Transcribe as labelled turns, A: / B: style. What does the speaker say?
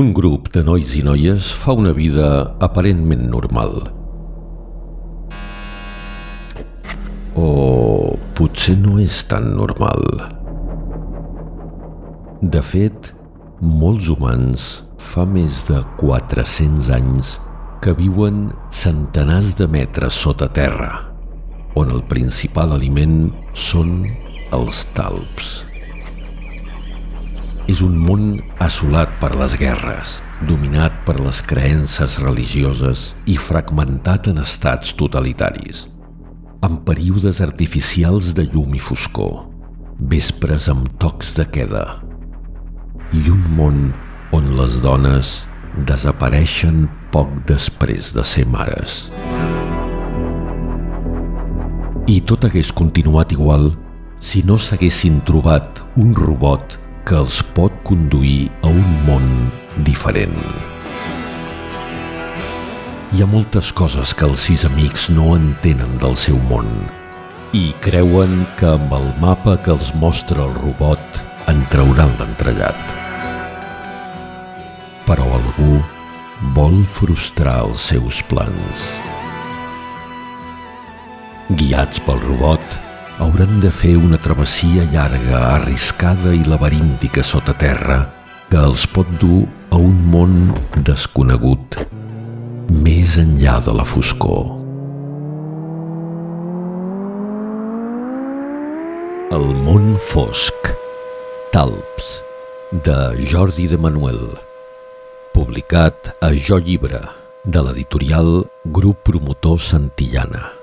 A: Un grup de nois i noies fa una vida aparentment normal. O potser no és tan normal. De fet, molts humans fa més de 400 anys que viuen centenars de metres sota terra, on el principal aliment són els talps. És un món assolat per les guerres, dominat per les creences religioses i fragmentat en estats totalitaris, amb períodes artificials de llum i foscor, vespres amb tocs de queda, i un món on les dones desapareixen poc després de ser mares. I tot hagués continuat igual si no s'haguessin trobat un robot que els pot conduir a un món diferent. Hi ha moltes coses que els sis amics no entenen del seu món i creuen que amb el mapa que els mostra el robot en trauran l'entrellat. Però algú vol frustrar els seus plans. Guiats pel robot, hauran de fer una travessia llarga, arriscada i laberíntica sota terra que els pot dur a un món desconegut, més enllà de la foscor. El món fosc, Talps, de Jordi de Manuel, publicat a Jo Llibre, de l'editorial Grup Promotor Santillana.